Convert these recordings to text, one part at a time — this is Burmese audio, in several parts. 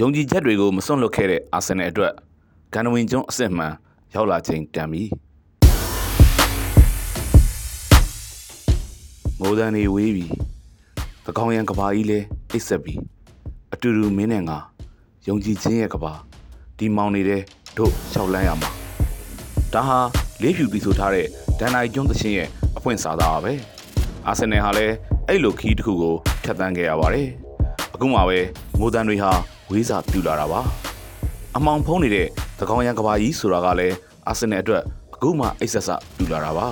ယုံကြည်ချက်တွေကိုမစွန့်လွတ်ခဲ့တဲ့အာဆင်နယ်အတွက်ဂန်နဝင်ကျွန်းအစစ်မှန်ရောက်လာချိန်တန်ပြီငိုးတန်းနေဝေးပြီသကောင်းရန်ကဘာကြီးလဲအိတ်ဆက်ပြီအတူတူမင်းနဲ့ငါယုံကြည်ခြင်းရဲ့ကဘာဒီမောင်နေတဲ့တို့လျှောက်လန်းရမှာဒါဟာလေးဖြူတီဆိုထားတဲ့ဒန်နိုင်ကျွန်းသချင်းရဲ့အဖွင့်စာသားပါပဲအာဆင်နယ်ဟာလည်းအဲ့လိုခီးတစ်ခုကိုဖြတ်တန်းခဲ့ရပါတယ်အခုမှပဲငိုးတန်းတွေဟာ ဝေးစာပြူလာတာပါအမောင်ဖုံးနေတဲ့သကောင်းရန်ကဘာကြီးဆိုတာကလည်းအာဆင်နယ်အတွက်အခုမှအိတ်ဆက်ဆက်ပြူလာတာပါ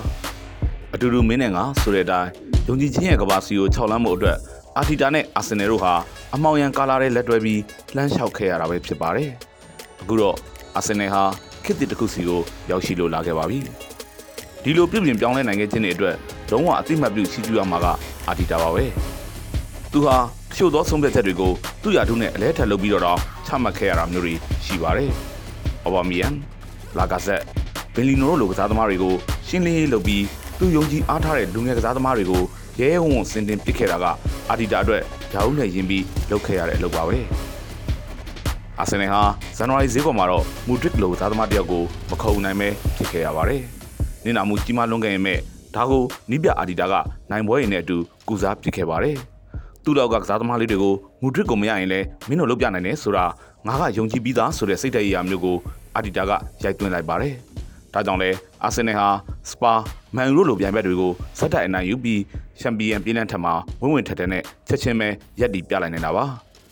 အတူတူမင်းနဲ့ငါဆိုတဲ့အတိုင်းယုံကြည်ခြင်းရဲ့ကဘာစီကိုခြောက်လန်းမှုအတွက်အာတီတာနဲ့အာဆင်နယ်တို့ဟာအမောင်ရန်ကာလာတဲ့လက်တွဲပြီးလှမ်းလျှောက်ခဲ့ရတာပဲဖြစ်ပါတယ်အခုတော့အာဆင်နယ်ဟာခေတ်တစ်တစ်ခုစီကိုရောက်ရှိလို့လာခဲ့ပါပြီဒီလိုပြုပြင်ပြောင်းလဲနိုင်ခဲ့ခြင်းတွေအတွက်လုံးဝအသိမှတ်ပြုရှိကျူရမှာကအာတီတာပါပဲ သူဟာတချို့သောဆုံးဖြတ်ချက်တွေကိုသူ့ရာထူးနဲ့အလဲထက်လုပ်ပြီးတော့တော့ချမှတ်ခဲ့ရတာမျိုးတွေရှိပါတယ်။အော်ဘာမီယန်လာကာဇက်ဘင်လီနိုတို့လိုကစားသမားတွေကိုရှင်းလင်းရေးလုပ်ပြီးသူယုံကြည်အားထားတဲ့လူငယ်ကစားသမားတွေကိုရဲရဲဝံ့ဝံ့စင်တင်ပစ်ခဲ့တာကအာဒီတာအတွက်ဂျာဦးနဲ့ယင်းပြီးလုပ်ခဲ့ရတဲ့အလုပ်ပါပဲ။အာဆင်နယ်ဟာဇန်နဝါရီဈေးကွက်မှာတော့မူဒရစ်လိုကစားသမားတယောက်ကိုမခုံနိုင်ပဲဖြစ်ခဲ့ရပါတယ်။နင်နာမှုကြီးမားလွန်ခဲ့ရင်မဲ့ဒါကိုနိပြအာဒီတာကနိုင်ပွဲရင်နဲ့အတူကူစားပစ်ခဲ့ပါတယ်။ သူ့လောက်ကကစားသမားလေးတွေကိုမူဒရစ်ကိုမရရင်လည်းမင်းတို့လုပ်ပြနိုင်တယ်ဆိုတာငါကယုံကြည်ပြီးသားဆိုတဲ့စိတ်ဓာတ်အရာမျိုးကိုအာဒီတာကရိုက်သွင်းလိုက်ပါတယ်။ဒါကြောင့်လဲအာဆင်နယ်ဟာစပါမန်ယူတို့လိုပြိုင်ဘက်တွေကိုဇက်တိုက်အနိုင်ယူပြီးချန်ပီယံပြည်နှံထက်မှာဝင်းဝင်ထက်တဲ့နဲ့ချက်ချင်းပဲရက်တီပြလိုက်နေတာပါ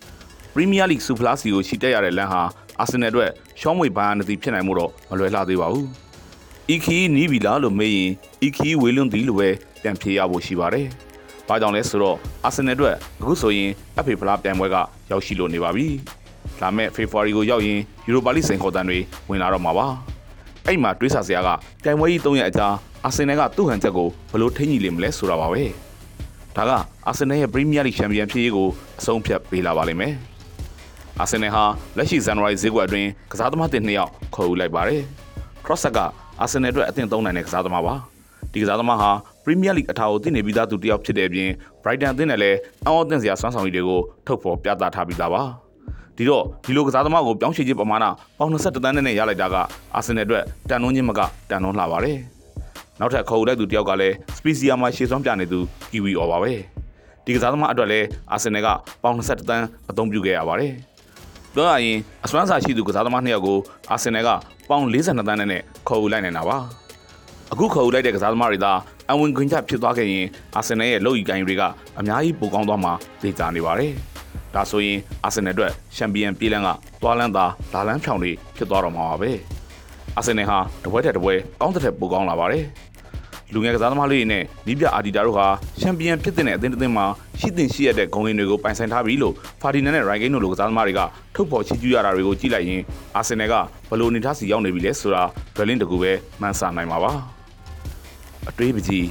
။ပရီးမီးယားလိဂ်စူဖလားစီကိုချီတက်ရတဲ့လမ်းဟာအာဆင်နယ်အတွက်ရှောင်းမွေဘိုင်းအနတီဖြစ်နိုင်မှုတော့မလွယ်လှသေးပါဘူး။ EK နီးပြီလားလို့မေးရင် EK ဝေလွန်းသည်လို့ပဲပြန်ဖြေရဖို့ရှိပါတယ်။ ဘာကြောင့်လဲဆိုတော့အာဆင်နယ်အတွက်အခုဆိုရင် FA ဖလားပြိုင်ပွဲကရောက်ရှိလို့နေပါပြီ။လာမယ့်ဖေဖော်ဝါရီကိုရောက်ရင်ယူရိုပါလိစိန်ခေါ်တန်တွေဝင်လာတော့မှာပါ။အဲ့မှာတွေးဆစရာကပြိုင်ပွဲကြီး၃ရက်အကြာအာဆင်နယ်ကသူ့ဟန်ချက်ကိုဘယ်လိုထိန်းညှိလိမ့်မလဲဆိုတာပါပဲ။ဒါကအာဆင်နယ်ရဲ့ပရီးမီးယားလိချန်ပီယံဖြစ်ရေးကိုအဆုံးဖြတ်ပေးလာပါလိမ့်မယ်။အာဆင်နယ်ဟာလက်ရှိဇန်နဝါရီဈေးကွက်အတွင်းကစားသမားတင်၂ယောက်ခေါ်ယူလိုက်ပါတယ်။ Crosser ကအာဆင်နယ်အတွက်အသင့်သုံးနိုင်တဲ့ကစားသမားပါ။ဒီကစားသမားဟာ ပရီးမီးယားလိအထာကိုတည်နေပြီးသားသူတစ်ယောက်ဖြစ်တဲ့အပြင် Brighton အသင်းနဲ့လည်းအံ့ဩသင့်စရာစွမ်းဆောင်ရည်တွေကိုထုတ်ဖော်ပြသထားပြီးသားပါ။ဒီတော့ဒီလိုကစားသမားကိုပြောင်းရွှေ့ခြင်းပမာဏပေါင်21တန်းနဲ့ရလိုက်တာကအာဆင်နယ်အတွက်တန်နှုန်းချင်းမကတန်နှုန်းလှပါတယ်။နောက်ထပ်ခေါ်ယူလိုက်သူတစ်ယောက်ကလည်းစပီစီယာမှာရှေ့စွမ်းပြနေသူကီဝီအော်ပါပဲ။ဒီကစားသမားအတွက်လည်းအာဆင်နယ်ကပေါင်21တန်းအသုံးပြုခဲ့ရပါတယ်။ပြောရရင်အစွမ်းစာရှိသူကစားသမားနှစ်ယောက်ကိုအာဆင်နယ်ကပေါင်42တန်းနဲ့ခေါ်ယူလိုက်နေတာပါ။အခုခေါ်ယူလိုက်တဲ့ကစားသမားတွေသာ အဝင်ခွင့်ချဖြစ်သွားခဲ့ရင်အာဆင်နယ်ရဲ့လုပ်ရီကိုင်တွေကအများကြီးပိုကောင်းသွားမှာသိကြနေပါတယ်။ဒါဆိုရင်အာဆင်နယ်အတွက်ချန်ပီယံပြေးလန်းကသွားလန်းသာလာလန်းဖြောင်တွေဖြစ်သွားတော့မှာပါပဲ။အာဆင်နယ်ဟာတပွဲတက်တပွဲကောင်းတဲ့ပိုကောင်းလာပါတယ်။လူငယ်ကစားသမားလေးတွေနဲ့နီးပြအာဒီတာတို့ဟာချန်ပီယံဖြစ်တဲ့အသင်းတစ်သင်းမှာရှိတင်ရှိရတဲ့ဂုဏ်ရင်းတွေကိုပိုင်ဆိုင်ထားပြီလို့ဖာဒီနန်နဲ့ရိုင်ဂိန်းတို့လိုကစားသမားတွေကထုတ်ဖော်ချီးကျူးရတာတွေကိုကြည့်လိုက်ရင်အာဆင်နယ်ကဘလို့နေထားစီရောက်နေပြီလဲဆိုတာဘယ်လင်းတကူပဲမှန်းဆနိုင်မှာပါ။ အတွေးပကြီး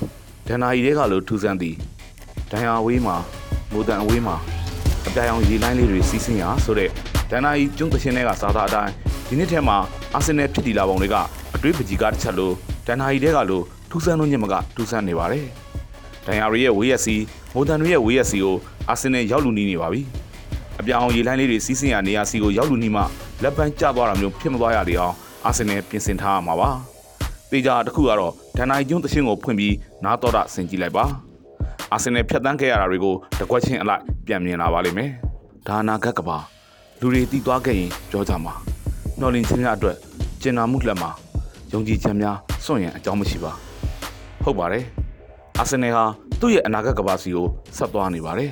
ဒန်နာရီတွေကလို့ထူးဆန်းသည်ဒန်ယာဝေးမှာမိုးတန်အဝေးမှာအပြာရောင်ရေလိုင်းလေးတွေစီးဆင်းရာဆိုတဲ့ဒန်နာရီကျွန်းသချင်းတွေကစားသားအတိုင်းဒီနှစ်ထဲမှာအာဆင်နယ်ဖြစ်တည်လာပုံတွေကအတွေးပကြီးကတစ်ချက်လို့ဒန်နာရီတွေကလို့ထူးဆန်းလို့ညမကထူးဆန်းနေပါတယ်ဒန်ယာရီရဲ့ဝေးရက်စီမိုးတန်တွေရဲ့ဝေးရက်စီကိုအာဆင်နယ်ရောက်လူနီးနေပါပြီအပြာအောင်ရေလိုင်းလေးတွေစီးဆင်းရာနေရာစီကိုရောက်လူနီးမှလက်ပန်းကျသွားတာမျိုးဖြစ်မသွားရလေအောင်အာဆင်နယ်ပြင်ဆင်ထားရမှာပါ တေချာတစ်ခုကတော့ဒန်နိုင်ကျွန်းတရှင်းကိုဖွင့်ပြီးနားတော်တာဆင်ကြည့်လိုက်ပါအာဆင်နယ်ဖြတ်တန်းခဲ့ရတာတွေကိုတကွက်ချင်းအလိုက်ပြန်မြင်လာပါလိမ့်မယ်ဒါနာဂတ်ကပါလူတွေတီးသွားခဲ့ရင်ပြောကြမှာနှော်လင်ခြင်းများအတွက်ကျင်နာမှုလက်မှာယုံကြည်ခြင်းများစွန့်ရင်အကြောင်းမရှိပါဟုတ်ပါတယ်အာဆင်နယ်ဟာသူ့ရဲ့အနာဂတ်ကဘာစီကိုဆက်သွားနေပါတယ်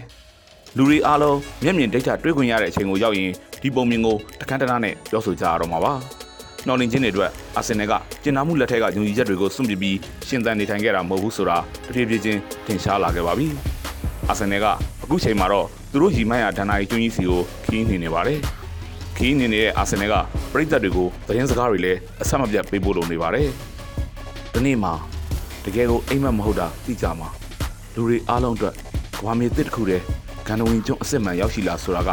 လူတွေအားလုံးမျက်မြင်ဒိတ်ထတွေးခွင့်ရတဲ့အချိန်ကိုရောက်ရင်ဒီပုံမြင်ကိုတခန်းတနာနဲ့ပြောဆိုကြရတော့မှာပါ နှော်လင်ခြင်းတွေအတွက်အာဆင်နယ်ကကျင်နာမှုလက်ထက်ကယုံကြည်ချက်တွေကိုစွန့်ပစ်ပြီးရှင်သန်နေထိုင်ခဲ့တာမဟုတ်ဘူးဆိုတာတဖြည်းဖြည်းချင်းထင်ရှားလာခဲ့ပါပြီ။အာဆင်နယ်ကအခုချိန်မှာတော့သူတို့ရီမိုင်းရဒန်နာရီကျွန်းကြီးစီကိုခီးနေနေပါတယ်။ခီးနေနေတဲ့အာဆင်နယ်ကပြည်သက်တွေကိုသတင်းစကားတွေလည်းအဆက်မပြတ်ပေးပို့လုပ်နေပါတယ်။ဒီနေ့မှာတကယ်ကိုအိမ်မက်မဟုတ်တာသိကြမှာလူတွေအားလုံးအတွက်ကဘာမြေတစ်တစ်ခုတည်းဂန်နဝင်ကျွန်းအစ်စ်မှန်ရောက်ရှိလာဆိုတာက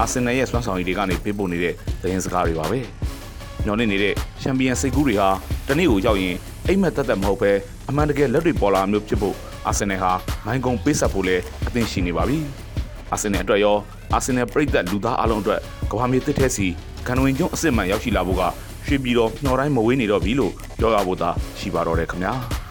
အာဆင်နယ်ရဲ့စွမ်းဆောင်ရည်တွေကနေပေးပို့နေတဲ့သတင်းစကားတွေပါပဲ။ ညော်နေနေတဲ့ချန်ပီယံစိတ်ကူးတွေဟာတနေ့ကိုရောက်ရင်အိမ်မက်တက်တက်မဟုတ်ပဲအမှန်တကယ်လက်တွေပေါ်လာမျိုးဖြစ်ဖို့အာဆင်နယ်ဟာနိုင်ကုန်ပေးဆက်ဖို့လဲအသင့်ရှိနေပါပြီ။အာဆင်နယ်အတွက်ရောအာဆင်နယ်ပြည်သက်လူသားအလုံးအတွက်ကဘာမြေတစ်ထဲစီကန်ဝင်ကျုံအစ်စ်မှန်ရောက်ရှိလာဖို့ကရွှေပြည်တော်မျှော်တိုင်းမဝေးနေတော့ပြီလို့ပြောရဖို့သာရှိပါတော့တယ်ခင်ဗျာ။